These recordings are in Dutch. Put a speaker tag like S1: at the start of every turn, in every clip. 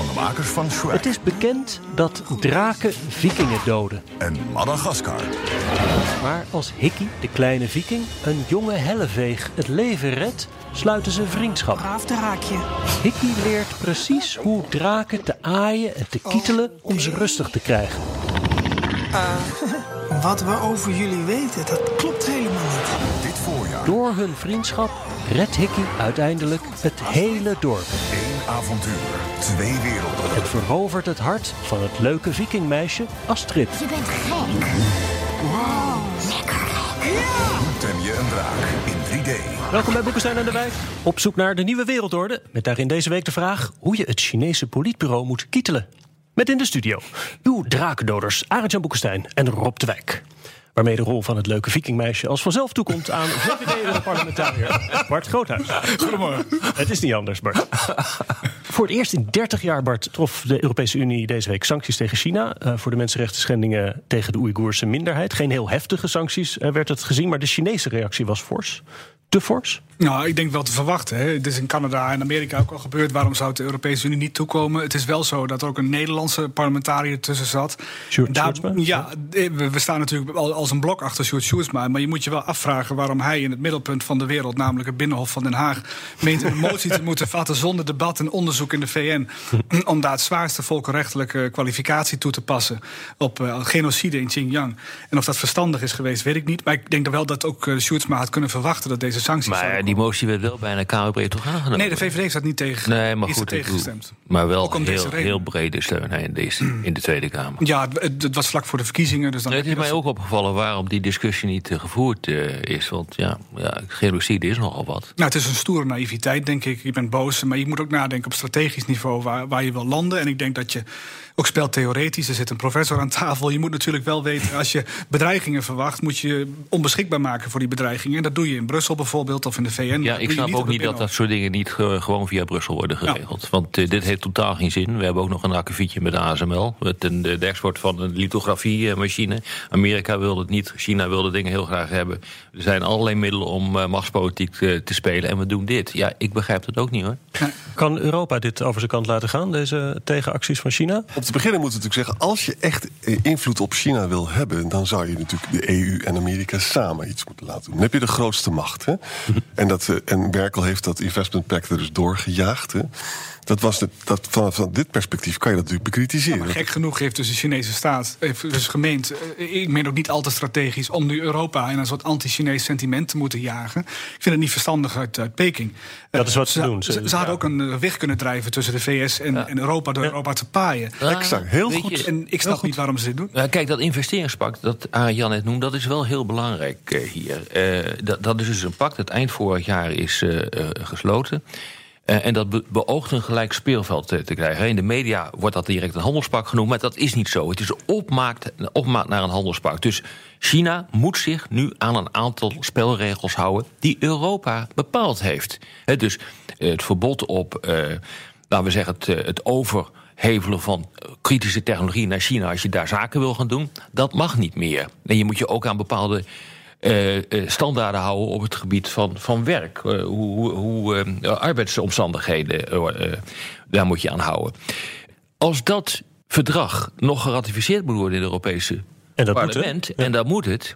S1: Van de makers van Shrek
S2: Het is bekend dat draken vikingen doden.
S1: en Madagaskar.
S2: Maar als Hickey, de kleine viking, een jonge helleveeg het leven redt, sluiten ze vriendschap.
S3: Braaf draakje.
S2: Hickey leert precies hoe draken te aaien en te kietelen om ze rustig te krijgen.
S3: Wat we over jullie weten, dat klopt helemaal niet.
S1: Dit voorjaar
S2: Door hun vriendschap redt Hickey uiteindelijk het hele dorp.
S1: Avontuur, twee werelden.
S2: Het verovert het hart van het leuke vikingmeisje Astrid.
S4: Je bent gek. Wow, lekker gek.
S1: Hoe tem je een draak in 3D?
S2: Welkom bij Boekenstein aan de Wijk. Op zoek naar de nieuwe wereldorde. Met daarin deze week de vraag hoe je het Chinese politbureau moet kietelen. Met in de studio uw drakendoders Arend-Jan Boekenstein en Rob de Wijk. Waarmee de rol van het leuke vikingmeisje als vanzelf toekomt aan VVD-parlementariër Bart Groothuis. Goedemorgen. Het is niet anders, Bart. Voor het eerst in 30 jaar, Bart, trof de Europese Unie deze week sancties tegen China. eh, voor de mensenrechten schendingen tegen de Oeigoerse minderheid. Geen heel heftige sancties eh, werd het gezien, maar de Chinese reactie was fors. Te fors?
S5: Nou, ik denk wel te verwachten. Hè. Het is in Canada en Amerika ook al gebeurd. Waarom zou het de Europese Unie niet toekomen? Het is wel zo dat er ook een Nederlandse parlementariër tussen zat.
S2: Sjoerd
S5: daar-? Ja, we we staan natuurlijk al- als een blok achter Sjoerd Sjoerdsma. Maar je moet je wel afvragen waarom hij in het middelpunt van de wereld... namelijk het Binnenhof van Den Haag... meent een motie te moeten vatten zonder debat en onderzoek in de VN... om daar het zwaarste volkenrechtelijke kwalificatie toe te passen... op eh, genocide in Xinjiang. En of dat verstandig is geweest, weet ik niet. Maar ik denk wel dat ook uh, Sjoerdsma had kunnen verwachten... dat deze sancties
S6: Maar die motie werd wel bijna kamerbreed toch aangenomen?
S5: Nee, de VVD heeft dat niet tegen.
S6: Nee, maar goed,
S5: tegengestemd.
S6: maar wel heel, heel brede steun in, deze, in de Tweede Kamer.
S5: Ja, het, was vlak voor de verkiezingen. Dus dan
S6: Nee, het is mij ook opgevallen waarom die discussie niet eh, gevoerd eh, is. Want ja, ja, genocide is nogal wat.
S5: Nou, het is een stoere naïviteit, denk ik. Je bent boos, maar je moet ook nadenken op strategisch niveau waar, waar je wil landen. En ik denk dat je ook speelt theoretisch. Er zit een professor aan tafel. Je moet natuurlijk wel weten, als je bedreigingen verwacht, moet je je onbeschikbaar maken voor die bedreigingen. En dat doe je in Brussel bijvoorbeeld of in de VN.
S6: Ja, ik snap ook niet dat dat soort dingen niet ge- gewoon via Brussel worden geregeld. Want eh, dit heeft totaal geen zin. We hebben ook nog een akkefietje met de ASML. Met een, de, de export van een lithografiemachine. Amerika wilde het niet. China wilde dingen heel graag hebben. Er zijn allerlei middelen om eh, machtspolitiek te, te spelen. En we doen dit. Ja, ik begrijp dat ook niet hoor.
S2: Kan Europa dit over zijn kant laten gaan, deze tegenacties van China?
S7: Te beginnen moeten we natuurlijk zeggen, als je echt eh, invloed op China wil hebben, dan zou je natuurlijk de EU en Amerika samen iets moeten laten doen. Dan heb je de grootste macht. Hè? En, dat, eh, en Merkel heeft dat investment pact er dus doorgejaagd. Hè? Dat was de, dat, vanaf van dit perspectief kan je dat natuurlijk bekritiseren.
S5: Maar gek genoeg heeft dus de Chinese staat heeft dus gemeend, eh, ik meen ook niet al te strategisch, om nu Europa in een soort anti-Chinees sentiment te moeten jagen. Ik vind het niet verstandig uit, uit Peking.
S2: Dat is wat ze
S5: ze
S2: doen.
S5: Ze,
S2: Ze-
S5: ze hadden
S2: ja.
S5: ook een eh, weg kunnen drijven tussen de VS en, en Europa door Europa te paaien.
S7: Exact, heel
S6: Weet
S7: goed.
S6: je,
S5: En ik snap niet waarom ze dit doen.
S6: Kijk, dat investeringspact dat Jan net noemde, dat is wel heel belangrijk eh, hier. Eh, dat, dat is dus een pact dat eind vorig jaar is eh, eh, gesloten. Eh, en dat be- beoogt een gelijk speelveld te krijgen. In de media wordt dat direct een handelspact genoemd, maar dat is niet zo. Het is een opmaak, een opmaak naar een handelspact. Dus China moet zich nu aan een aantal spelregels houden die Europa bepaald heeft. Dus eh, het verbod op, eh, laten we zeggen, het, het overhevelen van kritische technologie naar China als je daar zaken wil gaan doen, dat mag niet meer. En je moet je ook aan bepaalde eh, eh, standaarden houden op het gebied van, van werk. Eh, hoe hoe, eh, arbeidsomstandigheden, daar moet je aan houden. Als dat verdrag nog geratificeerd moet worden in het Europese
S2: En dat moet,
S6: parlement, en dat moet het,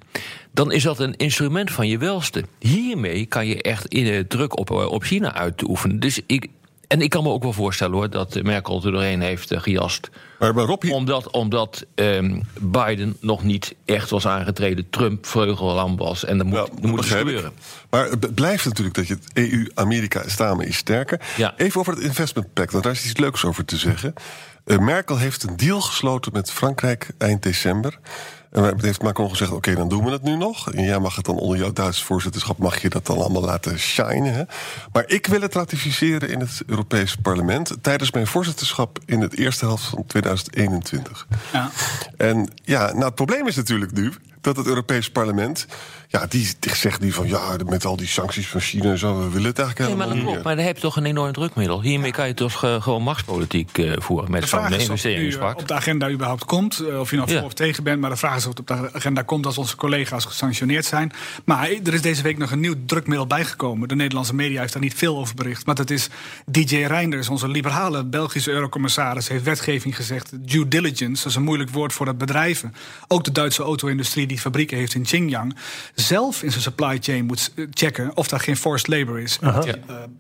S6: dan is dat een instrument van je welste. Hiermee kan je echt in, druk op, op China uitoefenen. Dus ik, en ik kan me ook wel voorstellen hoor, dat Merkel er doorheen heeft eh, gejast.
S7: Maar, maar Rob,
S6: Omdat, omdat ehm, Biden nog niet echt was aangetreden, Trump vleugellam was. En dat moet, dat moet dus
S7: ik.
S6: gebeuren.
S7: Maar het blijft natuurlijk dat je het EU, Amerika samen is sterker.
S6: Ja.
S7: Even over het investment pact, want daar is iets leuks over te zeggen. Eh, Merkel heeft een deal gesloten met Frankrijk eind december. En heeft Macron gezegd: Oké, dan doen we het nu nog. En jij mag het dan onder jouw Duitse voorzitterschap, mag je dat dan allemaal laten shinen. Hè? Maar ik wil het ratificeren in het Europees Parlement tijdens mijn voorzitterschap in het eerste helft van 2021.
S5: Ja.
S7: En ja, nou, het probleem is natuurlijk nu dat het Europees Parlement. Ja, die zegt nu van ja, met al die sancties van China en zo, we willen het eigenlijk
S6: Nee, maar
S7: helemaal
S6: dat
S7: niet.
S6: Maar dan heb je toch een enorm drukmiddel. Hiermee kan je toch eh, gewoon machtspolitiek eh, voeren met
S5: De
S6: zo'n
S5: nu, eh, op de agenda überhaupt komt. Of je nou
S6: Ja.
S5: voor of tegen bent. Maar de vraag is of het op de agenda komt als onze collega's gesanctioneerd zijn. Maar er is deze week nog een nieuw drukmiddel bijgekomen. De Nederlandse media heeft daar niet veel over bericht. Maar dat is DJ Reinders, onze liberale Belgische eurocommissaris... heeft wetgeving gezegd, due diligence. Dat is een moeilijk woord voor dat bedrijven. Ook de Duitse auto-industrie die fabrieken heeft in Xinjiang... zelf in zijn supply chain moet eh, checken of daar geen forced labor is. Eh,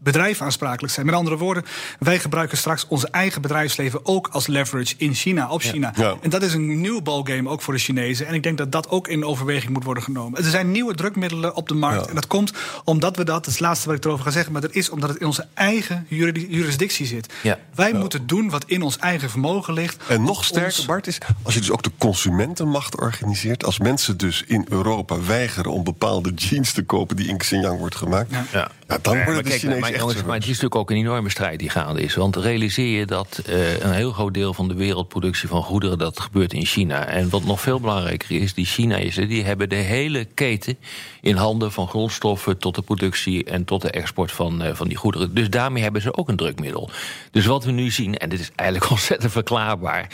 S5: bedrijven aansprakelijk zijn. Met andere woorden, wij gebruiken straks onze eigen bedrijfsleven... ook als leverage in China, op China.
S7: Ja.
S5: En dat is een nieuw ballgame ook voor de Chinezen. En ik denk dat dat ook in overweging moet worden genomen. Er zijn nieuwe drukmiddelen op de markt.
S7: Ja.
S5: En dat komt omdat we dat, dat is het laatste wat ik erover ga zeggen... maar dat is omdat het in onze eigen juridi- jurisdictie zit.
S6: Ja.
S5: Wij moeten doen wat in ons eigen vermogen ligt.
S7: En nog
S5: Ons-
S7: sterker, Bart, is als je dus ook de consumentenmacht organiseert. Als mensen dus in Europa weigeren om bepaalde jeans te kopen die in Xinjiang wordt gemaakt.
S5: Ja.
S7: Ja.
S6: Ja.
S7: dan
S6: Maar
S7: worden de
S6: kijk,
S7: Chinezen
S6: maar,
S7: echt
S6: maar het is natuurlijk ook een enorme strijd die gaande is. Want realiseer je dat eh, een heel groot deel van de wereldproductie van goederen... dat gebeurt in China. En wat nog veel belangrijker is, die Chinezen... die hebben de hele keten in handen van grondstoffen... tot de productie en tot de export van, eh, van die goederen. Dus daarmee hebben ze ook een drukmiddel. Dus wat we nu zien, en dit is eigenlijk ontzettend verklaarbaar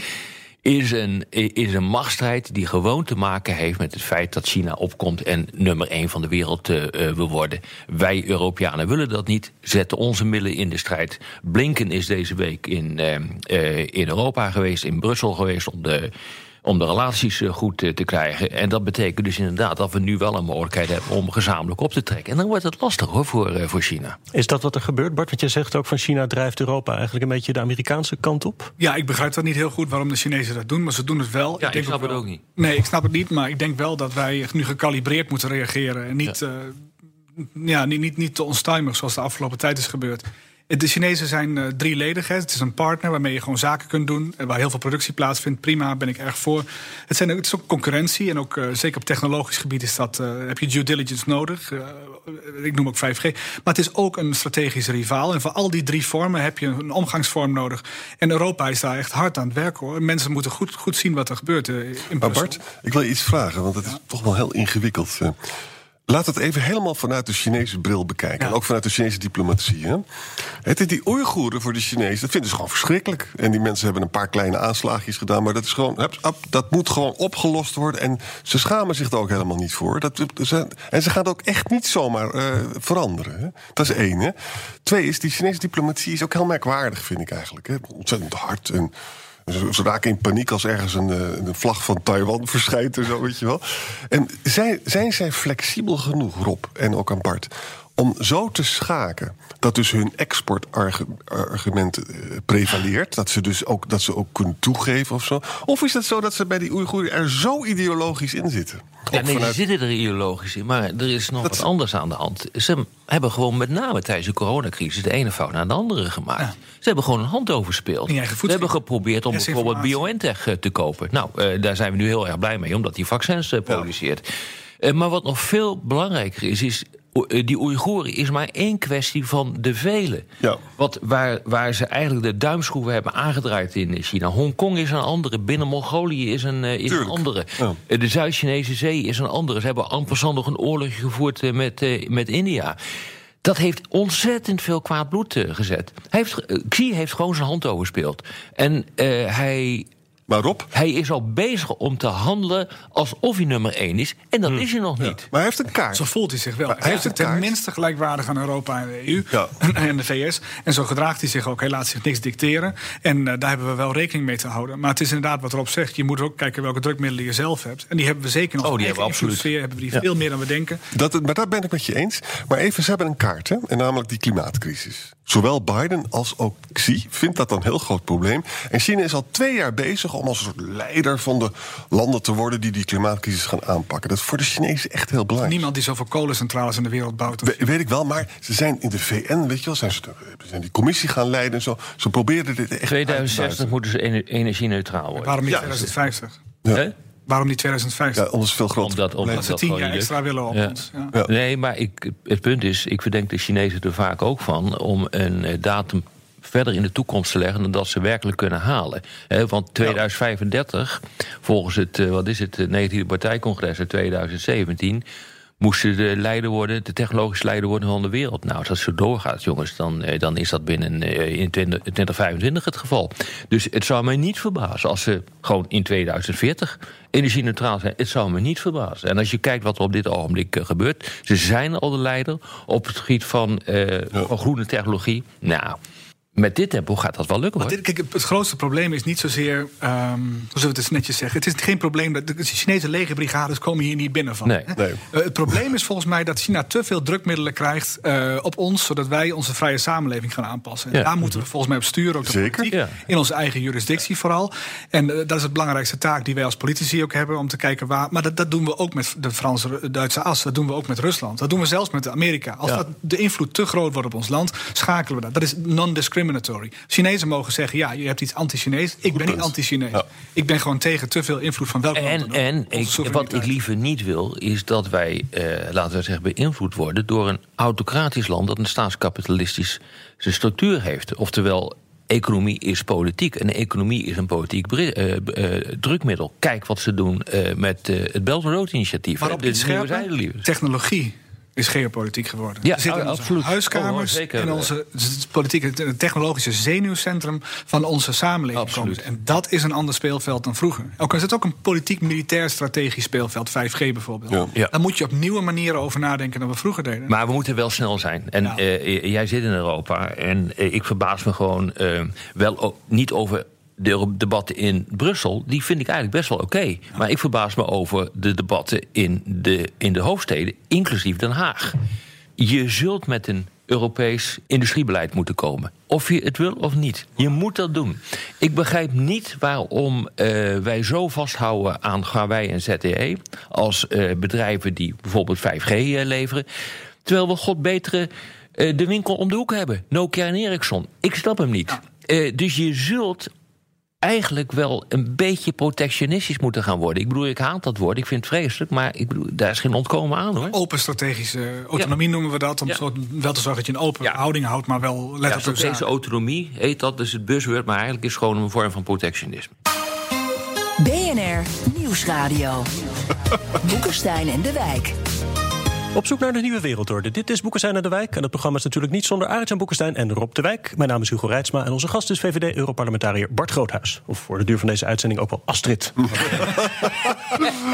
S6: is een, is een machtsstrijd die gewoon te maken heeft met het feit dat China opkomt en nummer één van de wereld eh, wil worden. Wij Europeanen willen dat niet, zetten onze middelen in de strijd. Blinken is deze week in, eh, in Europa geweest, in Brussel geweest om de. Om de relaties eh, goed eh, te krijgen. En dat betekent dus inderdaad dat we nu wel een mogelijkheid hebben om gezamenlijk op te trekken. En dan wordt het lastig hoor voor, eh, voor China.
S2: Is dat wat er gebeurt, Bart? Want je zegt ook van China drijft Europa eigenlijk een beetje de Amerikaanse kant op.
S5: Ja, ik begrijp dat niet heel goed waarom de Chinezen dat doen, maar ze doen het wel.
S6: Ja, ik
S5: denk
S6: snap het
S5: wel-
S6: ook niet.
S5: Nee, ik snap het niet, maar ik denk wel dat wij nu gekalibreerd moeten reageren. En niet, ja. ja, niet, niet, niet te onstuimig zoals de afgelopen tijd is gebeurd. De Chinezen zijn uh, drieledig. Hè. Het is een partner waarmee je gewoon zaken kunt doen. Waar heel veel productie plaatsvindt. Prima, ben ik erg voor. Het, zijn, het is ook concurrentie. En ook uh, zeker op technologisch gebied is dat, uh, heb je due diligence nodig. ik noem ook 5G. Maar het is ook een strategische rivaal. En voor al die drie vormen heb je een omgangsvorm nodig. En Europa is daar echt hard aan het werken. Hoor. Mensen moeten goed, goed zien wat er gebeurt in Brussel.
S7: Maar Bart, ik wil je iets vragen. Want het is toch wel heel ingewikkeld. Laat het even helemaal vanuit de Chinese bril bekijken. Ja. En ook vanuit de Chinese diplomatie. Hè? Het is die Oeigoeren voor de Chinezen, dat vinden ze gewoon verschrikkelijk. En die mensen hebben een paar kleine aanslaagjes gedaan. Maar dat, is gewoon, dat moet gewoon opgelost worden. En ze schamen zich er ook helemaal niet voor. Dat, en ze gaan het ook echt niet zomaar uh, veranderen. Hè? Dat is één. Hè? Twee is, die Chinese diplomatie is ook heel merkwaardig, vind ik eigenlijk. Hè? Ontzettend hard en... Ze raken in paniek als ergens een, een, vlag van Taiwan verschijnt en zo, weet je wel. En zijn, zijn zij flexibel genoeg, Rob en ook aan Bart, om zo te schaken dat dus hun exportargument uh, prevaleert, dat ze dus ook, dat ze ook kunnen toegeven of zo? Of is het zo dat ze bij die Oeigoeren er zo ideologisch in zitten?
S6: Ja, nee, vanuit... ze zitten er ideologisch in, maar er is nog dat... wat anders aan de hand. Ze hebben gewoon met name tijdens de coronacrisis de ene fout naar de andere gemaakt. Ja. Ze hebben gewoon een hand overspeeld. Ze hebben geprobeerd om bijvoorbeeld BioNTech te kopen. Nou, uh, daar zijn we nu heel erg blij mee, omdat die vaccins uh, produceert. Ja. Uh, maar wat nog veel belangrijker is, is die Oeigoeren is maar één kwestie van de vele.
S7: Ja.
S6: Wat, waar, waar ze eigenlijk de duimschroeven hebben aangedraaid in China. Hongkong is een andere, binnen Mongolië is een, uh, is een andere.
S7: Ja.
S6: Uh, de Zuid-Chinese Zee is een andere. Ze hebben amper nog een oorlog gevoerd met, met India. Dat heeft ontzettend veel kwaad bloed gezet. Hij heeft, Xi heeft gewoon zijn hand overspeeld. En hij
S7: maar Rob?
S6: Hij is al bezig om te handelen alsof hij nummer één is. En dat hmm. is hij nog niet.
S7: Ja, maar hij heeft een kaart.
S5: Zo voelt hij zich wel.
S7: Maar
S5: hij heeft het tenminste gelijkwaardig aan Europa en de EU
S7: ja.
S5: en de VS. En zo gedraagt hij zich ook. Hij laat zich niks dicteren. En uh, daar hebben we wel rekening mee te houden. Maar het is inderdaad wat Rob zegt. Je moet ook kijken welke drukmiddelen je zelf hebt. En die hebben we zeker nog.
S6: Oh, die hebben we absoluut.
S5: Hebben we die ja. veel meer dan we denken.
S7: Dat, maar daar ben ik met je eens. Maar even, ze hebben een kaart. Hè? En namelijk die klimaatcrisis. Zowel Biden als ook Xi vindt dat een heel groot probleem. En China is al twee jaar bezig om als een soort leider van de landen te worden die die klimaatcrisis gaan aanpakken. Dat is voor de Chinezen echt heel belangrijk.
S5: Niemand die zoveel kolencentrales in de wereld bouwt.
S7: We- weet ik wel, maar ze zijn in de VN, weet je wel, zijn ze, zijn die commissie gaan leiden en zo. Ze probeerden dit echt.
S6: 2060
S7: uit te
S6: moeten ze ener- energie-neutraal worden.
S5: Waarom niet
S7: Ja,
S5: 2050?
S6: Hè?
S5: Waarom niet 2050?
S7: Ja, anders veel groter.
S6: Omdat, omdat
S5: Dat ze tien jaar extra willen op
S6: Ja.
S5: ons. Ja.
S7: Ja.
S6: Nee, maar ik, het punt is, ik verdenk de Chinezen er vaak ook van om een eh, datum verder in de toekomst te leggen dan dat ze werkelijk kunnen halen. Want 2035, volgens het, eh, wat is het, het 19e partijcongres uit 2017 moesten de leider worden, de technologische leider worden van de wereld. Nou, als dat zo doorgaat, jongens, dan, eh, dan is dat binnen eh, in 20, 2025 het geval. Dus het zou mij niet verbazen als ze gewoon in 2040 energie-neutraal zijn. Het zou me niet verbazen. En als je kijkt wat er op dit ogenblik eh, gebeurt, ze zijn al de leider op het gebied van, eh, van groene technologie. Nou, met dit tempo gaat dat wel lukken hoor.
S5: Dit- Kijk, het grootste probleem is niet zozeer, ehm, hoe zullen we het eens netjes zeggen... het is geen probleem, dat de Chinese legerbrigades komen hier niet binnen van.
S6: Nee.
S7: Nee.
S5: Eh, het probleem is volgens mij dat China te veel drukmiddelen krijgt eh, op ons... zodat wij onze vrije samenleving gaan aanpassen. En
S6: Ja.
S5: daar moeten we volgens mij op sturen, ook de
S7: Zeker.
S5: politiek,
S6: Ja.
S5: in onze eigen jurisdictie vooral. En eh, dat is het belangrijkste taak die wij als politici ook hebben... om te kijken waar... Maar dat, dat doen we ook met de Franse-Duitse as, dat doen we ook met Rusland. Dat doen we zelfs met Amerika. Als
S6: Ja.
S5: dat de invloed te groot wordt op ons land, schakelen we dat. Dat is non-discriminatory. Chinezen mogen zeggen, ja, je hebt iets anti-Chinees. Ik ben niet anti-Chinees.
S7: Ja.
S5: Ik ben gewoon tegen te veel invloed van welk land
S6: En,
S5: dan ook.
S6: en ik, wat ik liever niet wil, is dat wij, eh, laten we zeggen, beïnvloed worden door een autocratisch land dat een staatskapitalistische structuur heeft. Oftewel, economie is politiek en economie is een politiek bri- eh, eh, drukmiddel. Kijk wat ze doen eh, met het Belt and Road initiatief.
S5: Maar op scherper,
S6: zijdelieven.
S5: technologie is geopolitiek geworden.
S6: Ja,
S5: we zitten in onze
S6: absoluut.
S5: huiskamers,
S6: Oh,
S5: in onze politieke, het technologische zenuwcentrum van onze samenleving.
S6: Absoluut.
S5: komen. En dat is een ander speelveld dan vroeger. Ook is het ook een politiek-militair strategisch speelveld, 5G bijvoorbeeld.
S7: Ja.
S6: Ja.
S5: Daar moet je op nieuwe manieren over nadenken dan we vroeger deden.
S6: Maar we moeten wel snel zijn. En
S5: Ja.
S6: eh, jij zit in Europa en eh, ik verbaas me gewoon eh, wel niet over de debatten in Brussel. Die vind ik eigenlijk best wel oké. Maar ik verbaas me over de debatten in de, in de hoofdsteden, inclusief Den Haag. Je zult met een Europees industriebeleid moeten komen. Of je het wil of niet. Je moet dat doen. Ik begrijp niet waarom eh, wij zo vasthouden aan Huawei en ZTE... als eh, bedrijven die bijvoorbeeld 5G eh, leveren... terwijl we god betere de winkel om de hoek hebben. Nokia en Ericsson. Ik snap hem niet. Dus je zult eigenlijk wel een beetje protectionistisch moeten gaan worden. Ik bedoel, ik haat dat woord, ik vind het vreselijk... maar ik bedoel, daar is geen ontkomen aan, hoor.
S5: Open strategische autonomie noemen we dat. Om
S6: Ja.
S5: wel te zorgen dat je een open
S6: Ja.
S5: houding houdt, maar wel let
S6: Ja,
S5: op
S6: strategische autonomie heet dat, dus het buzzword... maar eigenlijk is het gewoon een vorm van protectionisme.
S8: BNR Nieuwsradio. Boekenstein en de Wijk.
S2: Op zoek naar de nieuwe wereldorde. Dit is Boekenstein en de Wijk. En het programma is natuurlijk niet zonder Arend Boekenstein en Rob de Wijk. Mijn naam is Hugo Reitsma en onze gast is VVD-Europarlementariër Bart Groothuis. Of voor de duur van deze uitzending ook wel Astrid.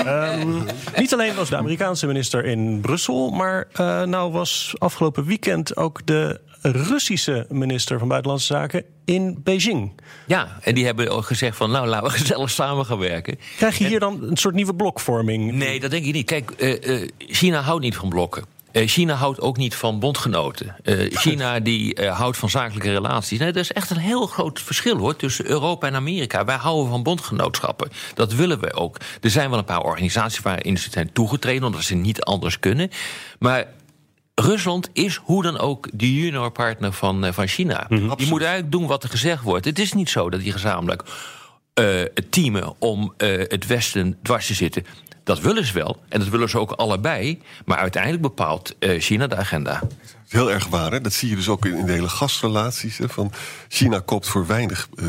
S2: Ehm, niet alleen was de Amerikaanse minister in Brussel, maar eh, nou was afgelopen weekend ook de Russische minister van Buitenlandse Zaken in Beijing.
S6: Ja, en die hebben ook gezegd van... nou, laten we gezellig samen gaan werken.
S2: Krijg je hier dan een soort nieuwe blokvorming?
S6: Nee, dat denk ik niet. Kijk, eh, eh, China houdt niet van blokken. Eh, China houdt ook niet van bondgenoten. China die houdt van zakelijke relaties. Nee, er is echt een heel groot verschil hoor, tussen Europa en Amerika. Wij houden van bondgenootschappen. Dat willen we ook. Er zijn wel een paar organisaties waarin ze zijn toegetreden... omdat ze niet anders kunnen. Maar Rusland is hoe dan ook de juniorpartner van, eh, van China. Die moet eigenlijk doen wat er gezegd wordt. Het is niet zo dat die gezamenlijk eh, teamen om eh, het Westen dwars te zitten. Dat willen ze wel, en dat willen ze ook allebei. Maar uiteindelijk bepaalt China de agenda.
S7: Heel erg waar, hè? dat zie je dus ook in, de hele gasrelaties. Hè? Van China koopt voor weinig eh,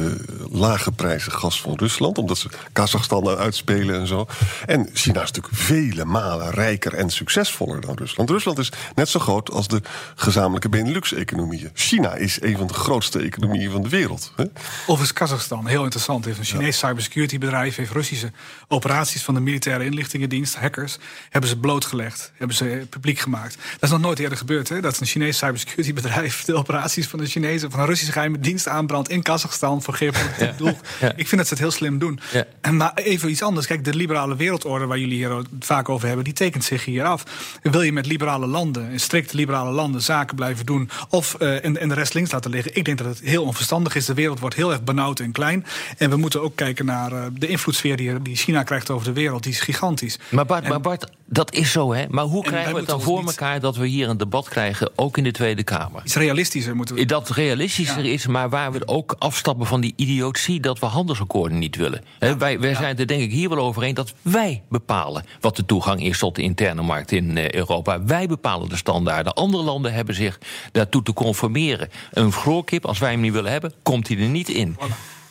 S7: lage prijzen gas van Rusland, omdat ze Kazachstan aan uitspelen en zo. En China is natuurlijk vele malen rijker en succesvoller dan Rusland. Rusland is net zo groot als de gezamenlijke Benelux-economieën. China is een van de grootste economieën van de wereld. Hè?
S5: Of is Kazachstan, heel interessant, heeft een Chinees cybersecurity bedrijf, heeft Russische operaties van de militaire inlichtingendienst, hackers, hebben ze blootgelegd, hebben ze publiek gemaakt. Dat is nog nooit eerder gebeurd, hè? Dat een Chinees cybersecurity bedrijf de operaties van de Chinese, van een Russische geheime dienst aanbrandt in Kazachstan voor geopolitiek doel.
S6: Ja.
S5: Ik vind dat ze het heel slim doen.
S6: Ja.
S5: En Maar even iets anders. Kijk, de liberale wereldorde waar jullie hier vaak over hebben, die tekent zich hier af. Wil je met liberale landen, in strikte liberale landen, zaken blijven doen of eh, en, en de rest links laten liggen? Ik denk dat het heel onverstandig is. De wereld wordt heel erg benauwd en klein. En we moeten ook kijken naar eh, de invloedssfeer die, die China krijgt over de wereld. Die is gigantisch.
S6: Maar Bart,
S5: En-
S6: maar Bart, dat is zo, hè? Maar hoe krijgen we het dan voor
S5: niet-
S6: elkaar dat we hier een debat krijgen, ook in de Tweede Kamer?
S5: Iets realistischer moeten we.
S6: Dat realistischer
S5: Ja.
S6: is, maar waar we ook afstappen van die idiotie dat we handelsakkoorden niet willen. Hè, wij wij zijn er denk ik hier wel over eens dat wij bepalen wat de toegang is tot de interne markt in eh, Europa. Wij bepalen de standaarden. Andere landen hebben zich daartoe te conformeren. Een vloerkip, als wij hem niet willen hebben, komt hij er niet in.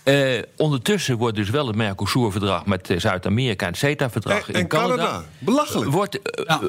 S6: Eh, ondertussen wordt dus wel het Mercosur-verdrag met eh, Zuid-Amerika en het CETA-verdrag
S7: En-
S6: in
S7: en Canada. Belachelijk.
S6: Wordt,
S5: Ja.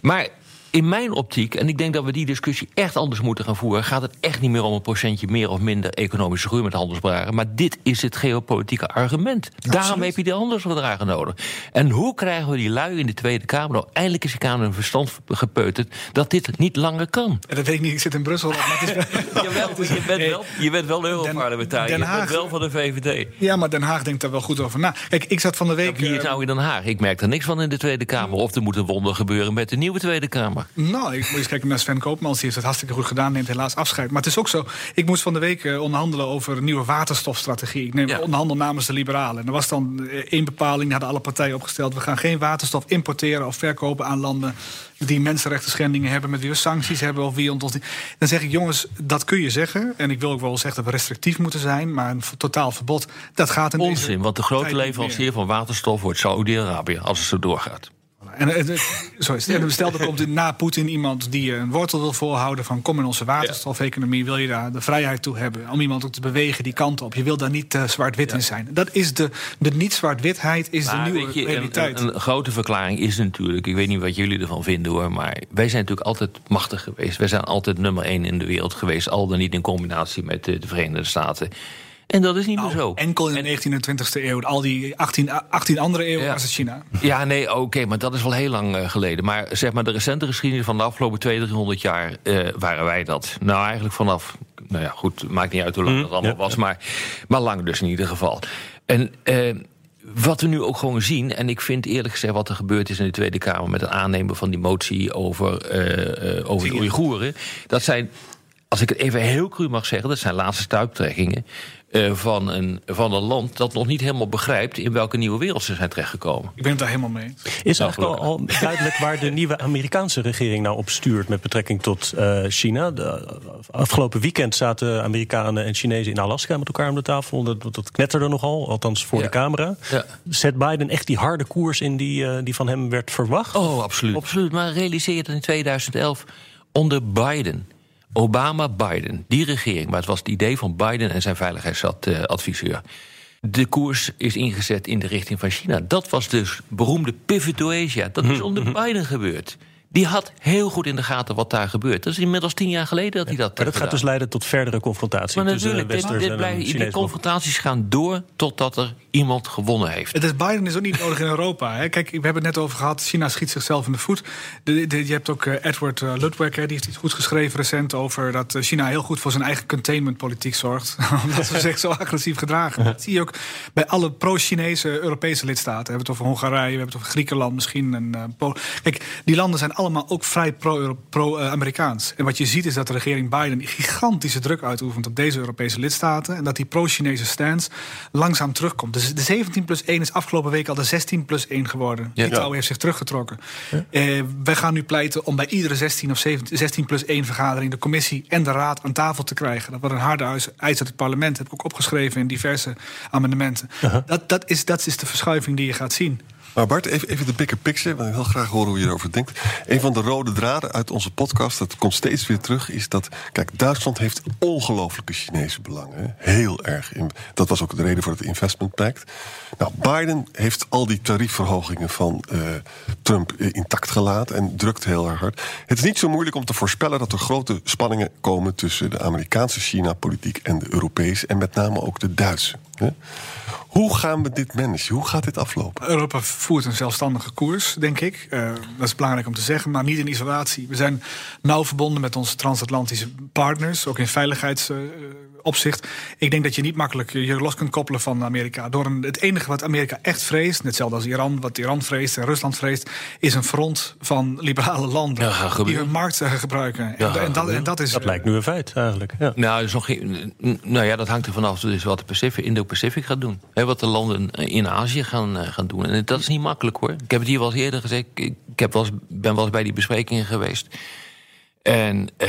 S6: maar in mijn optiek, en ik denk dat we die discussie echt anders moeten gaan voeren, gaat het echt niet meer om een procentje meer of minder economische groei met handelsverdragen. Maar dit is het geopolitieke argument. Daarom heb je die handelsverdragen nodig. En hoe krijgen we die lui in de Tweede Kamer nou eindelijk eens aan hun verstand gepeuterd dat dit niet langer kan?
S5: Ja, dat weet ik niet, ik zit in Brussel. Maar het is,
S6: Jawel, je bent wel, je bent wel Europarlementariër,
S5: Den
S6: je bent
S5: Haag-
S6: wel van de VVD.
S5: ja, maar Den Haag denkt daar wel goed over na. Kijk, ik zat van de week.
S6: Wie is
S5: eh,
S6: nou in Den Haag? Ik merk er niks van in de Tweede Kamer. Of er moet een wonder gebeuren met de nieuwe Tweede Kamer.
S5: Nou, ik moet eens kijken naar Sven Koopmans. Die heeft het hartstikke goed gedaan, neemt helaas afscheid. Maar het is ook zo, ik moest van de week eh, onderhandelen over een nieuwe waterstofstrategie. Ik neem
S6: Ja.
S5: onderhandel namens de liberalen. En er was dan eh, één bepaling, die hadden alle partijen opgesteld. We gaan geen waterstof importeren of verkopen aan landen die mensenrechten schendingen hebben, met wie we sancties hebben of wie ons. Dan zeg ik, jongens, dat kun je zeggen. En ik wil ook wel zeggen dat we restrictief moeten zijn, maar een totaal verbod, dat gaat in
S6: Onzin, want de grote leverancier van waterstof wordt Saudi-Arabië als het zo doorgaat.
S5: En, eh, eh. En stel, er komt na Poetin iemand die een wortel wil voorhouden van kom in onze waterstofeconomie, wil je daar de vrijheid toe hebben om iemand ook te bewegen die kant op. Je wil daar niet eh, zwart-wit in zijn. Dat is de, de niet-zwart-witheid is
S6: Maar
S5: de nieuwe
S6: je,
S5: realiteit.
S6: een, grote verklaring is natuurlijk, ik weet niet wat jullie ervan vinden hoor, maar wij zijn natuurlijk altijd machtig geweest. Wij zijn altijd nummer één in de wereld geweest, al dan niet in combinatie met eh, de Verenigde Staten. En dat is niet meer zo.
S5: Nou, enkel in de 19e en 20e eeuw. Al die 18, 18 andere eeuwen
S6: Ja.
S5: was het China.
S6: Ja, nee, oké, maar dat is wel heel lang eh, geleden. Maar zeg maar, de recente geschiedenis van de afgelopen 200, 300 jaar eh, waren wij dat. Nou, eigenlijk vanaf. Nou ja, goed, maakt niet uit hoe lang dat allemaal was, maar, maar lang dus in ieder geval. En. eh, wat we nu ook gewoon zien, en ik vind eerlijk gezegd wat er gebeurd is in de Tweede Kamer met het aannemen van die motie over, eh, eh, over de Oeigoeren, dat zijn, als ik het even heel cru mag zeggen, dat zijn laatste stuiptrekkingen eh, van, een, van een land dat nog niet helemaal begrijpt in welke nieuwe wereld ze zijn terechtgekomen.
S5: Ik ben het daar helemaal mee.
S2: Is
S6: Nou,
S2: eigenlijk al, al duidelijk waar de nieuwe Amerikaanse regering nou op stuurt met betrekking tot eh, China? De, afgelopen weekend zaten Amerikanen en Chinezen in Alaska met elkaar om de tafel. Dat, dat knetterde nogal, althans voor
S6: Ja.
S2: de camera.
S6: Ja.
S2: Zet Biden echt die harde koers in die, eh, die van hem werd verwacht?
S6: Oh, absoluut. absoluut. Maar realiseer je dat in 2011 onder Biden. Obama-Biden, die regering, maar het was het idee van Biden en zijn veiligheidsadviseur. De koers is ingezet in de richting van China. Dat was dus beroemde pivot to Asia. Dat is onder Biden gebeurd. Die had heel goed in de gaten wat daar gebeurt. Dat is inmiddels tien jaar geleden dat hij dat
S2: Maar dat
S6: heeft
S2: gaat dus leiden tot verdere confrontatie
S6: Maar
S2: tussen
S6: natuurlijk, dit,
S2: Westers
S6: dit
S2: en
S6: blijft- die
S2: Chinezen.
S6: confrontaties gaan door totdat er iemand gewonnen heeft.
S5: Het is Biden is ook niet nodig in Europa. Hè. Kijk, we hebben het net over gehad. China schiet zichzelf in de voet. De, de- je hebt ook eh, Edward eh, Ludwig, hè, die heeft iets goed geschreven recent over dat eh, China heel goed voor zijn eigen containmentpolitiek zorgt. Omdat ze zich zo agressief gedragen. Dat zie je ook bij alle pro-Chinese Europese lidstaten. We hebben het over Hongarije, we hebben het over Griekenland misschien. En, eh, Polen. Kijk, die landen zijn allemaal ook vrij pro- pro-Amerikaans. en wat je ziet is dat de regering Biden gigantische druk uitoefent op deze Europese lidstaten. En dat die pro-Chinese stance langzaam terugkomt. Dus de 17 plus 1 is afgelopen week al de 16 plus 1 geworden.
S6: Ja.
S5: Litouwen heeft zich teruggetrokken. Eh, wij gaan nu pleiten om bij iedere 16 of 17, 16 plus 1 vergadering... de commissie en de raad aan tafel te krijgen. Dat wordt een harde eis eis uit het parlement. Dat heb ik ook opgeschreven in diverse amendementen. dat, dat, is, dat is de verschuiving die je gaat zien.
S7: Maar Bart, even, even de bigger picture. Want ik wil graag horen hoe je erover denkt. Een van de rode draden uit onze podcast, dat komt steeds weer terug, is dat. Kijk, Duitsland heeft ongelooflijke Chinese belangen. Heel erg. Dat was ook de reden voor het Investment Pact. Nou, Biden heeft al die tariefverhogingen van eh, Trump intact gelaten en drukt heel erg hard. Het is niet zo moeilijk om te voorspellen dat er grote spanningen komen tussen de Amerikaanse China-politiek en de Europese en met name ook de Duitse. Hoe gaan we dit managen? Hoe gaat dit aflopen?
S5: Europa voert een zelfstandige koers, denk ik. Uh, dat is belangrijk om te zeggen, maar niet in isolatie. We zijn nauw verbonden met onze transatlantische partners, ook in veiligheidsopzicht. Uh, ik denk dat je niet makkelijk je los kunt koppelen van Amerika. Door een, het enige wat Amerika echt vreest, hetzelfde als Iran, wat Iran vreest en Rusland vreest, is een front van liberale landen
S6: ja,
S5: die hun markt gebruiken.
S6: Ja,
S5: en, en, dat, en dat is.
S2: Dat lijkt nu een feit eigenlijk. Ja.
S6: Nou, is nog geen, nou ja, dat hangt er vanaf dus wat de Pacific, Indo-Pacific gaat doen. He, wat de landen in Azië gaan, uh, gaan doen. En dat is niet makkelijk hoor. Ik heb het hier wel eens eerder gezegd. Ik heb wel eens, ben wel eens bij die besprekingen geweest. En uh,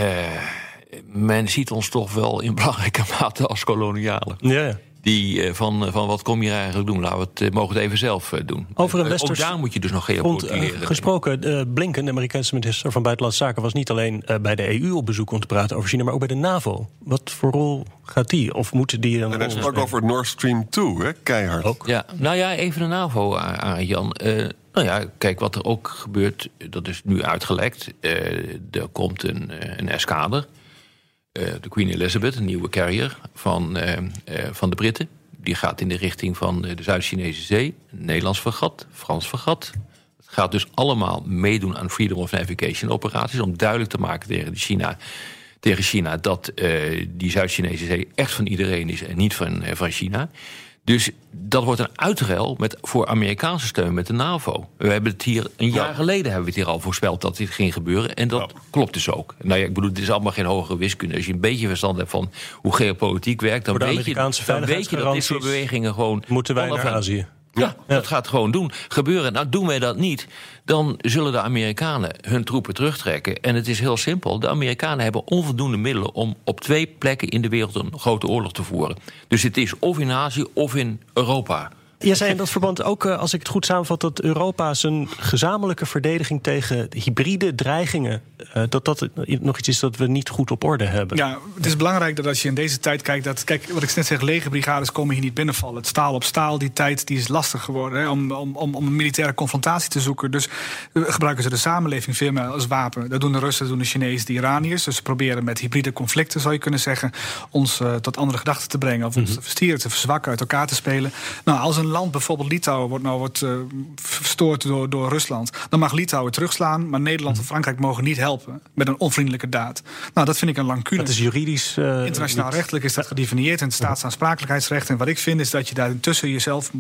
S6: men ziet ons toch wel in belangrijke mate als kolonialen.
S2: Ja, ja.
S6: Die uh, van, van wat kom je eigenlijk doen? Laten we het, mogen het even zelf doen.
S2: Over een westers
S6: Ook daar moet je dus nog geopolitiseren.
S2: gesproken, uh, Blinken, de Amerikaanse minister van Buitenlandse Zaken... was niet alleen uh, bij de EU op bezoek om te praten over China... maar ook bij de NAVO. Wat voor rol gaat die? Of moeten die een
S7: En hij sprak over Nord Stream 2, hè? keihard.
S2: Ook.
S6: Ja, nou ja, even de NAVO aan, Jan. nou ja, kijk, wat er ook gebeurt, dat is nu uitgelekt. er komt een, een eskader... Uh, de Queen Elizabeth, een nieuwe carrier van, uh, uh, van de Britten. Die gaat in de richting van de Zuid-Chinese Zee. Nederlands vergat, Frans vergat. Het gaat dus allemaal meedoen aan Freedom of Navigation operaties... om duidelijk te maken tegen China, tegen China dat die Zuid-Chinese Zee echt van iedereen is... en niet van, van China. Dus dat wordt een uitruil met, voor Amerikaanse steun met de NAVO. We hebben het hier een jaar ja. geleden hebben we het hier al voorspeld dat dit ging gebeuren. En dat ja. klopt dus ook. Nou ja, ik bedoel, het is allemaal geen hogere wiskunde. Als je een beetje verstand hebt van hoe geopolitiek werkt, dan, weet je, dan weet je dat dit soort bewegingen gewoon.
S2: Moeten wij naar Azië?
S6: Ja, dat gaat gewoon doen. gebeuren. Nou, doen wij dat niet, dan zullen de Amerikanen hun troepen terugtrekken. En het is heel simpel. De Amerikanen hebben onvoldoende middelen om op twee plekken in de wereld een grote oorlog te voeren. Dus het is of in Azië of in Europa.
S2: Je zei in dat verband ook, als ik het goed samenvat, dat Europa zijn gezamenlijke verdediging tegen hybride dreigingen, dat dat nog iets is dat we niet goed op orde hebben.
S5: Ja, het is belangrijk dat als je in deze tijd kijkt, dat, kijk, wat ik net zeg, legerbrigades komen hier niet binnenvallen. Het staal op staal, die tijd die is lastig geworden hè, om, om, om een militaire confrontatie te zoeken. Dus gebruiken ze de samenleving veel meer als wapen. Dat doen de Russen, dat doen de Chinezen, de Iraniërs. Dus ze proberen met hybride conflicten, zou je kunnen zeggen, ons uh, tot andere gedachten te brengen, of ons te verstieren, te verzwakken, uit elkaar te spelen. Nou, als een land, bijvoorbeeld Litouwen, wordt nou wordt, uh, verstoord door, door Rusland. Dan mag Litouwen terugslaan, maar Nederland en Frankrijk mogen niet helpen met een onvriendelijke daad. Nou, dat vind ik een lancune.
S2: Dat is juridisch. Uh,
S5: Internationaal rechtelijk is dat gedefinieerd in het staatsaansprakelijkheidsrecht. En wat ik vind is dat je daar tussen jezelf,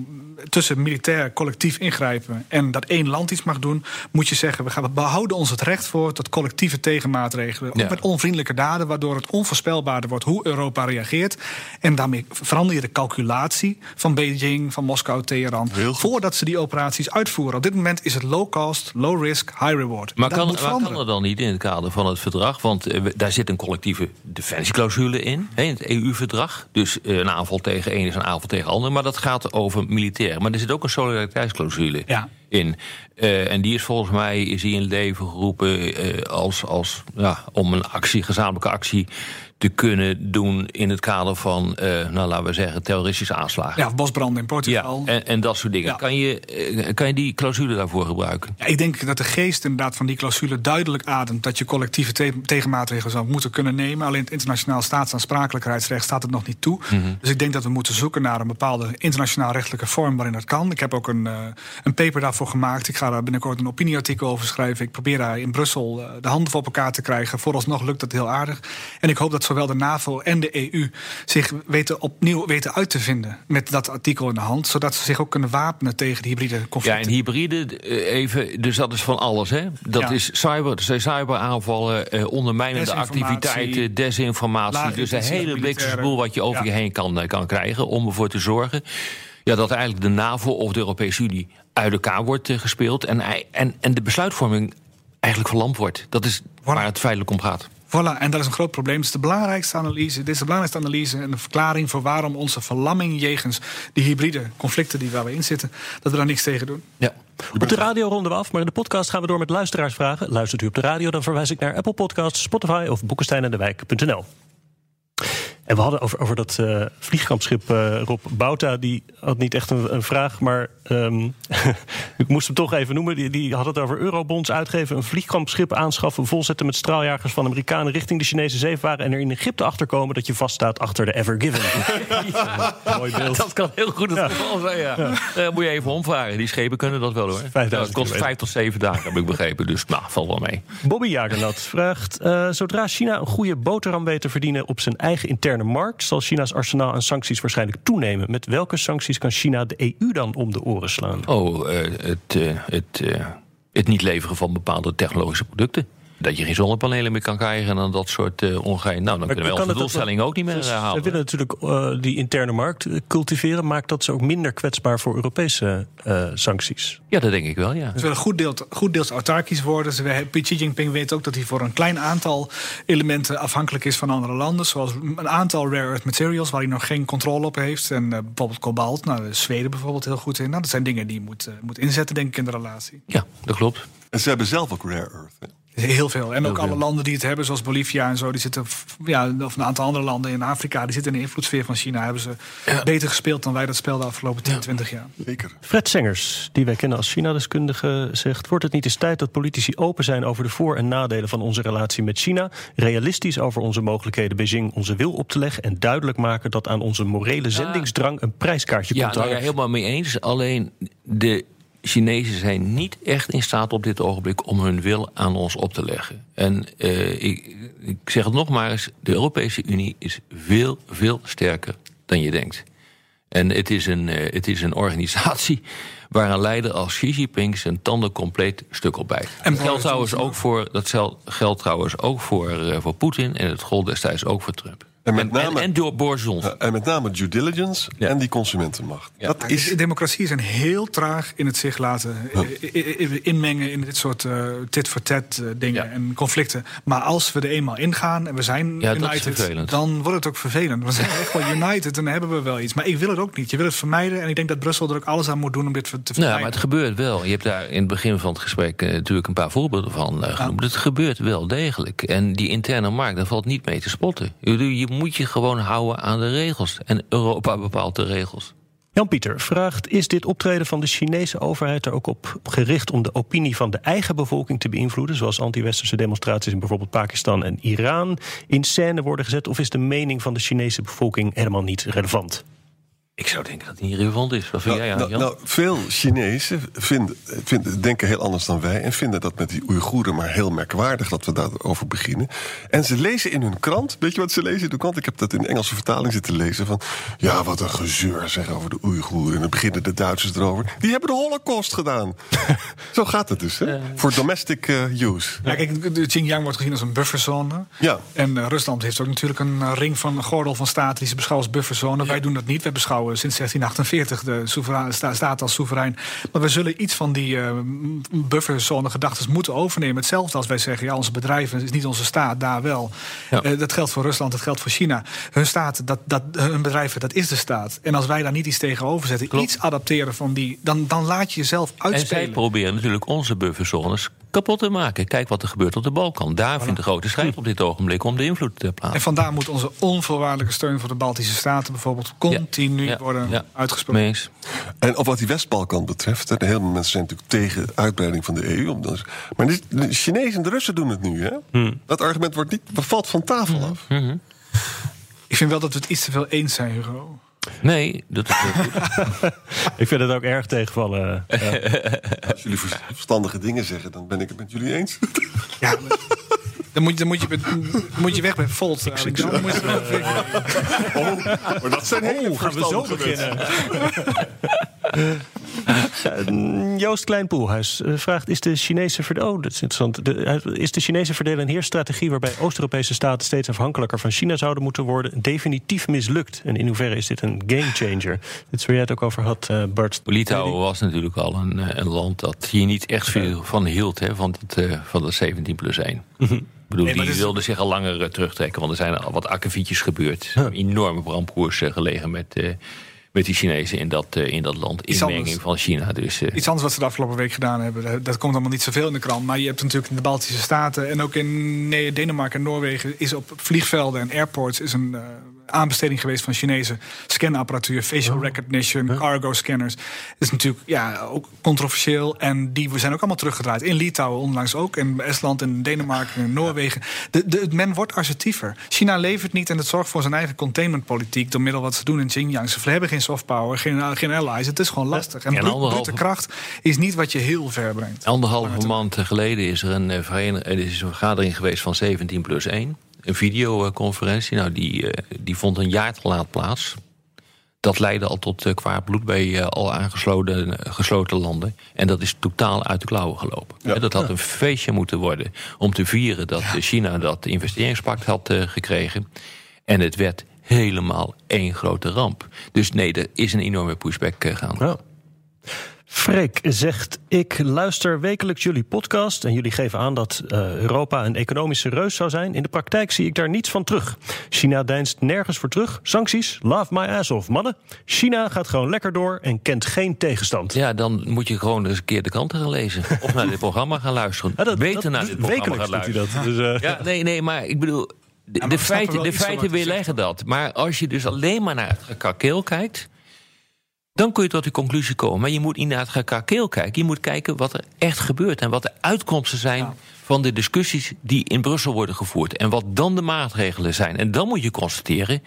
S5: tussen militair collectief ingrijpen en dat één land iets mag doen, moet je zeggen: we, gaan, we behouden ons het recht voor tot collectieve tegenmaatregelen.
S6: Ja.
S5: Ook met onvriendelijke daden, waardoor het onvoorspelbaarder wordt hoe Europa reageert. En daarmee verander je de calculatie van Beijing, van Moskou, Teheran. Voordat ze die operaties uitvoeren. Op dit moment is het low cost, low risk, high reward.
S6: Maar kan, maar kan er dan niet in het kader van het verdrag? Want uh, daar zit een collectieve defensieclausule in, he, in het EU-verdrag. Dus uh, een aanval tegen één is een aanval tegen ander. Maar dat gaat over militair. Maar er zit ook een solidariteitsclausule
S5: ja.
S6: In. Uh, en die is volgens mij is die in leven geroepen als, als, ja, om een actie, gezamenlijke actie te kunnen doen in het kader van, uh, nou laten we zeggen, terroristische aanslagen.
S5: Ja, bosbranden in Portugal.
S6: Ja, en, en dat soort dingen. Ja. Kan, je, kan je die clausule daarvoor gebruiken?
S5: Ja, ik denk dat de geest inderdaad van die clausule duidelijk ademt dat je collectieve te tegenmaatregelen zou moeten kunnen nemen. Alleen het internationaal staatsaansprakelijkheidsrecht staat het nog niet toe.
S6: Mhm.
S5: Mm -hmm. Dus ik denk dat we moeten zoeken naar een bepaalde internationaal rechtelijke vorm waarin dat kan. Ik heb ook een, uh, een paper daarvoor gemaakt. Ik ga daar binnenkort een opinieartikel over schrijven. Ik probeer daar in Brussel de handen voor op elkaar te krijgen. Vooralsnog lukt dat heel aardig. En ik hoop dat zowel de NAVO en de EU zich weten opnieuw weten uit te vinden met dat artikel in de hand, zodat ze zich ook kunnen wapenen tegen de hybride conflicten.
S6: Ja, en hybride, even, dus dat is van alles, hè? Dat ja. is cyber, cyberaanvallen, eh, ondermijnende activiteiten, desinformatie, dus een hele blikse boel wat je over ja. je heen kan, kan krijgen om ervoor te zorgen ja, dat eigenlijk de NAVO of de Europese Unie uit elkaar wordt uh, gespeeld en, en, en de besluitvorming eigenlijk verlamd wordt. Dat is waar het feitelijk om gaat.
S5: Voilà, en dat is een groot probleem. Het is de belangrijkste analyse. Dit is de belangrijkste analyse en de verklaring voor waarom onze verlamming jegens die hybride conflicten die waar we in zitten, dat we daar niks tegen doen.
S6: Ja.
S2: Op de radio ronden we af, maar in de podcast gaan we door met luisteraarsvragen. Luistert u op de radio, dan verwijs ik naar Apple Podcasts, Spotify of boekensteinendewijk.nl. En we hadden over, over dat uh, vliegkampschip uh, Rob Bouta. Die had niet echt een, een vraag, maar um, ik moest hem toch even noemen. Die, die, had het over eurobonds uitgeven. Een vliegkampschip aanschaffen, volzetten met straaljagers van Amerikanen richting de Chinese zeevaren. En er in Egypte achterkomen dat je vaststaat achter de Ever Given.
S6: Mooi beeld. Dat kan heel goed het geval zijn, ja. ja. moet je even omvaren. Die schepen kunnen dat wel hoor. Dat kost vijf tot zeven dagen, heb ik begrepen. Dus nou, valt wel mee.
S2: Bobby Jagernat vraagt: uh, zodra China een goede boterham weet te verdienen op zijn eigen interne markt, zal China's arsenaal aan sancties waarschijnlijk toenemen. Met welke sancties kan China de EU dan om de oren slaan?
S6: Oh, uh, het, uh, het, het niet leveren van bepaalde technologische producten dat je geen zonnepanelen meer kan krijgen en dan dat soort uh, ongein. Nou, dan maar kunnen we onze doelstelling ook niet meer dus halen.
S2: We willen natuurlijk uh, die interne markt cultiveren. Maakt dat ze ook minder kwetsbaar voor Europese uh, sancties?
S6: Ja, dat denk ik wel, ja.
S5: Ze willen goed, deels, goed deels autarkisch worden. Ze, Xi Jinping weet ook dat hij voor een klein aantal elementen afhankelijk is van andere landen. Zoals een aantal rare earth materials waar hij nog geen controle op heeft. En bijvoorbeeld kobalt. Nou, Zweden bijvoorbeeld heel goed in. Nou, dat zijn dingen die je moet, moet inzetten, denk ik, in de relatie.
S6: Ja, dat klopt.
S7: En ze hebben zelf ook rare earth. Hè?
S5: Heel veel. En ook alle landen die het hebben, zoals Bolivia en zo, die zitten, ja, of een aantal andere landen in Afrika, die zitten in de invloedssfeer van China. Hebben ze beter gespeeld dan wij dat spel de afgelopen 10, 20 jaar.
S7: Zeker.
S2: Fred Sengers, die wij kennen als China-deskundige, zegt: Wordt het niet eens tijd dat politici open zijn over de voor- en nadelen van onze relatie met China? Realistisch over onze mogelijkheden Beijing onze wil op te leggen en duidelijk maken dat aan onze morele zendingsdrang een prijskaartje
S6: ja,
S2: komt.
S6: Nou ja, helemaal mee eens. Alleen de Chinezen zijn niet echt in staat op dit ogenblik om hun wil aan ons op te leggen. En uh, ik, ik, zeg het nog maar eens: de Europese Unie is veel, veel sterker dan je denkt. En het is een, uh, het is een organisatie waar een leider als Xi Jinping zijn tanden compleet stuk op bijt. En dat geldt trouwens ook voor, dat geldt trouwens ook voor, uh, voor Poetin en het gold destijds ook voor Trump.
S7: En, met name,
S6: en, en door
S7: en met name due diligence ja. en die consumentenmacht.
S5: Ja. Dat is... Democratieën zijn heel traag in het zich laten inmengen in dit soort uh, tit-for-tat uh, dingen ja. en conflicten. Maar als we er eenmaal ingaan en we zijn united, dan wordt het ook vervelend. We zijn echt wel united en dan hebben we wel iets. Maar ik wil het ook niet. Je wil het vermijden en ik denk dat Brussel er ook alles aan moet doen om dit te vermijden.
S6: Ja, maar het gebeurt wel. Je hebt daar in het begin van het gesprek uh, natuurlijk een paar voorbeelden van genoemd. Het gebeurt wel degelijk. En die interne markt, daar valt niet mee te spotten. Je, je moet je gewoon houden aan de regels. En Europa bepaalt de regels.
S2: Jan-Pieter vraagt: Is dit optreden van de Chinese overheid er ook op gericht om de opinie van de eigen bevolking te beïnvloeden? Zoals anti-westerse demonstraties in bijvoorbeeld Pakistan en Iran in scène worden gezet? Of is de mening van de Chinese bevolking helemaal niet relevant?
S6: Ik zou denken dat het niet relevant is. Wat vind
S7: nou,
S6: jij,
S7: nou, nou, veel Chinezen vinden, vinden, denken heel anders dan wij... en vinden dat met die Oeigoeren maar heel merkwaardig dat we daarover beginnen. En ze lezen in hun krant, weet je wat ze lezen in de krant? Ik heb dat in de Engelse vertaling zitten lezen van... ja, wat een gezeur zeg over de Oeigoeren. En dan beginnen de Duitsers erover. Die hebben de holocaust gedaan. Zo gaat het dus, hè? Uh, Voor domestic uh, use.
S5: Ja, kijk, de Xinjiang wordt gezien als een bufferzone.
S7: Ja.
S5: En uh, Rusland heeft ook natuurlijk een ring van een gordel van staten... die ze beschouwen als bufferzone. Ja. Wij doen dat niet. Wij beschouwen sinds 1648 de soeverein, staat als soeverein. Maar we zullen iets van die uh, bufferzone gedachten moeten overnemen. Hetzelfde als wij zeggen, ja, onze bedrijven is niet onze staat, daar wel. Ja. Uh, dat geldt voor Rusland, dat geldt voor China. Hun staat, dat, dat, hun bedrijven, dat is de staat. En als wij daar niet iets tegenover zetten, Klopt. iets adapteren van die, dan, dan laat je jezelf uitspelen.
S6: En zij proberen natuurlijk onze bufferzones kapot te maken. Kijk wat er gebeurt op de Balkan. Daar voilà. vindt de grote strijd op dit ogenblik om de invloed te plaatsen.
S5: En vandaar moet onze onvoorwaardelijke steun voor de Baltische Staten bijvoorbeeld continu ja, ja, worden ja. uitgesproken.
S6: Mees.
S7: En op wat die West-Balkan betreft, de hele mensen zijn natuurlijk tegen uitbreiding van de EU. Maar de Chinezen en de Russen doen het nu. Hè? Hmm. Dat argument wordt niet, valt van tafel
S6: Hmm.
S7: af.
S6: Hmm.
S5: Ik vind wel dat we het iets te veel eens zijn, Hugo.
S6: Nee, dat is goed.
S2: ik vind het ook erg tegenvallen.
S7: Ja. Als jullie verstandige dingen zeggen, dan ben ik het met jullie eens.
S5: Ja, maar, dan moet je, dan moet je, dan moet je weg bij Volt. Ik dan moet je
S7: oh, maar dat zijn hele
S2: oh, gaan we zo beginnen. Joost Kleinpoelhuis vraagt: Is de Chinese verdeel, oh, dat is interessant. De, is de Chinese verdeel- en heersstrategie waarbij Oost-Europese staten steeds afhankelijker van China zouden moeten worden, definitief mislukt? En in hoeverre is dit een gamechanger? Dit is waar jij het ook over had, uh, Bart.
S6: Litouwen was natuurlijk al een, een, land dat hier niet echt veel van hield, hè, van, het, uh, van de 17 plus 1. Mm-hmm. Ik bedoel, nee, die is... wilde zich al langer terugtrekken, want er zijn al wat akkefietjes gebeurd. Enorme brandkoers gelegen met met die Chinezen in dat, eh, in dat land.
S5: Iets
S6: Inmenging
S5: anders.
S6: van China. Dus, eh,
S5: Iets anders wat ze de afgelopen week gedaan hebben. Dat- komt allemaal niet zoveel in de krant. Maar je hebt natuurlijk in de Baltische Staten en ook in Ne- Denemarken en Noorwegen... is op vliegvelden en airports is een eh, aanbesteding geweest van Chinese scanapparatuur... facial recognition, cargo scanners. Dat is natuurlijk ja, ook controversieel. En die zijn ook allemaal teruggedraaid. In Litouwen onlangs ook. In Estland en Denemarken en Noorwegen. De, de, men wordt assertiever. China levert niet en het zorgt voor zijn eigen containmentpolitiek... door middel wat ze doen in Xinjiang. Ze hebben geen soft power, geen, geen allies. Het is gewoon lastig. En
S6: En
S5: brute
S6: anderhalve-
S5: brute kracht is niet wat je heel ver brengt.
S6: Anderhalve maand geleden is er een, eh, is een vergadering geweest van 17 plus 1. Een videoconferentie. Nou, die, eh, die vond een jaar te laat plaats. Dat leidde al tot eh, kwaad bloed bij eh, al aangesloten gesloten landen. En dat is totaal uit de klauwen gelopen. Dat had een feestje moeten worden om te vieren dat China dat investeringspact had gekregen. En het werd helemaal één grote ramp. Dus nee, er is een enorme pushback gaan.
S2: Ja. Freek zegt: Ik luister wekelijks jullie podcast en jullie geven aan dat eh, Europa een economische reus zou zijn. In de praktijk zie ik daar niets van terug. China deinst nergens voor terug. Sancties, love my ass off, mannen. China gaat gewoon lekker door en kent geen tegenstand.
S6: Ja, dan moet je gewoon eens een keer de kranten gaan lezen. Of naar dit programma gaan luisteren.
S2: Ja, dat-
S6: Beter
S2: dat-
S6: naar dit programma
S2: wekelijks
S6: gaan
S2: doet hij
S6: luisteren.
S2: dat. Dus, eh,
S6: Ja, nee, nee, maar ik bedoel... De, de feiten, de feiten weerleggen dat. Maar als je dus alleen maar naar het gekakeel kijkt... dan kun je tot die conclusie komen. Maar je moet niet naar het gekakeel kijken. Je moet kijken wat er echt gebeurt... en wat de uitkomsten zijn van de discussies die in Brussel worden gevoerd. En wat dan de maatregelen zijn. En dan moet je constateren...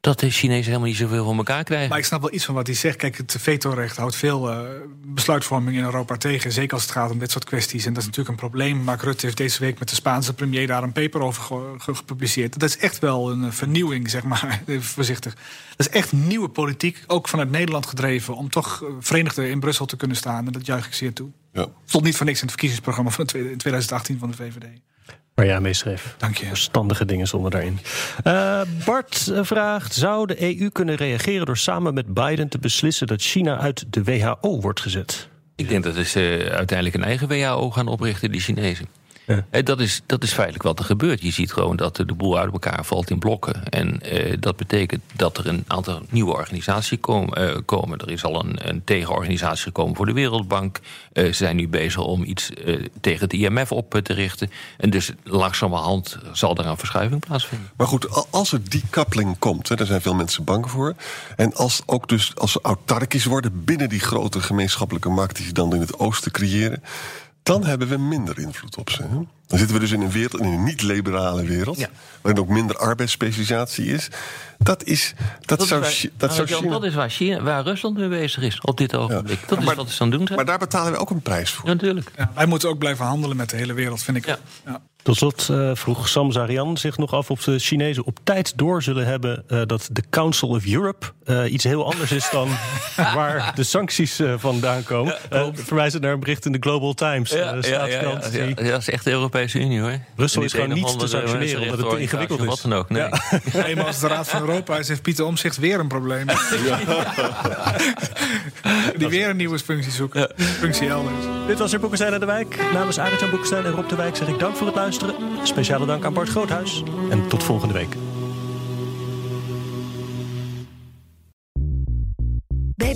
S6: dat de Chinezen helemaal niet zoveel van elkaar krijgen.
S5: Maar ik snap wel iets van wat hij zegt. Kijk, het vetorecht houdt veel eh, besluitvorming in Europa tegen. Zeker als het gaat om dit soort kwesties. En dat is natuurlijk een probleem. Mark Rutte heeft deze week met de Spaanse premier daar een paper over ge- ge- gepubliceerd. Dat is echt wel een eh, vernieuwing, zeg maar. Even voorzichtig. Dat is echt nieuwe politiek, ook vanuit Nederland gedreven. Om toch eh, verenigder in Brussel te kunnen staan. En dat juich ik zeer toe.
S7: Ja.
S5: Stond niet voor niks in het verkiezingsprogramma van de tweede- in 2018 van de VVD.
S2: Waar jij mee schreef.
S5: Dank je.
S2: Verstandige dingen stonden daarin. Eh, Bart eh, vraagt: Zou de EU kunnen reageren door samen met Biden te beslissen dat China uit de WHO wordt gezet?
S6: Ik denk dat ze uiteindelijk een eigen WHO gaan oprichten, die Chinezen. Dat, is, dat is feitelijk wat er gebeurt. Je ziet gewoon dat de boel uit elkaar valt in blokken. En eh, dat betekent dat er een aantal nieuwe organisaties komen. eh, komen. Er is al een, een tegenorganisatie gekomen voor de Wereldbank. Eh, ze zijn nu bezig om iets tegen het IMF op te richten. En dus langzamerhand zal er een verschuiving plaatsvinden.
S7: Maar goed, als er decoupling komt, hè, daar zijn veel mensen bang voor. En als ook dus als ze autarkisch worden binnen die grote gemeenschappelijke markt die ze dan in het oosten creëren, dan hebben we minder invloed op ze. Hè? Dan zitten we dus in een wereld, in een niet-liberale wereld,
S6: Ja.
S7: waarin ook minder arbeidsspecialisatie is. Dat is, dat, zou,
S6: is waar,
S7: dat zou
S6: Jan,
S7: China-
S6: dat is waar, China, waar Rusland mee bezig is op dit ogenblik. Dat is
S7: Maar-
S6: wat ze aan doen zijn.
S7: Maar daar betalen we ook een prijs voor.
S6: Ja, natuurlijk.
S5: Ja, wij moeten ook blijven handelen met de hele wereld, vind ik.
S6: Ja.
S5: Ja.
S2: Tot slot eh, vroeg Sam Zarian zich nog af of de Chinezen op tijd door zullen hebben eh, dat de Council of Europe eh, iets heel anders is dan waar de sancties vandaan komen. Uh, verwijzend naar een bericht in de Global Times.
S6: Ja, ja, ja,
S2: staatskrant
S6: ja,
S2: die-
S6: ja, ja, dat is echt de Europese Unie hoor.
S2: Brussel is gewoon niet te
S6: andere
S2: sanctioneren, omdat het te ingewikkeld
S6: of Wat dan ook. Nee.
S5: Eenmaal als de Raad van Europa is, heeft Pieter Omzicht weer een probleem. Die weer een nieuwe functie zoeken. Functie elders.
S2: Dit was weer Boekenstein en de Wijk. Namens Arend Boekenstein en Rob de Wijk zeg ik dank voor het luisteren. Speciale dank aan Bart Groothuis. En tot volgende week.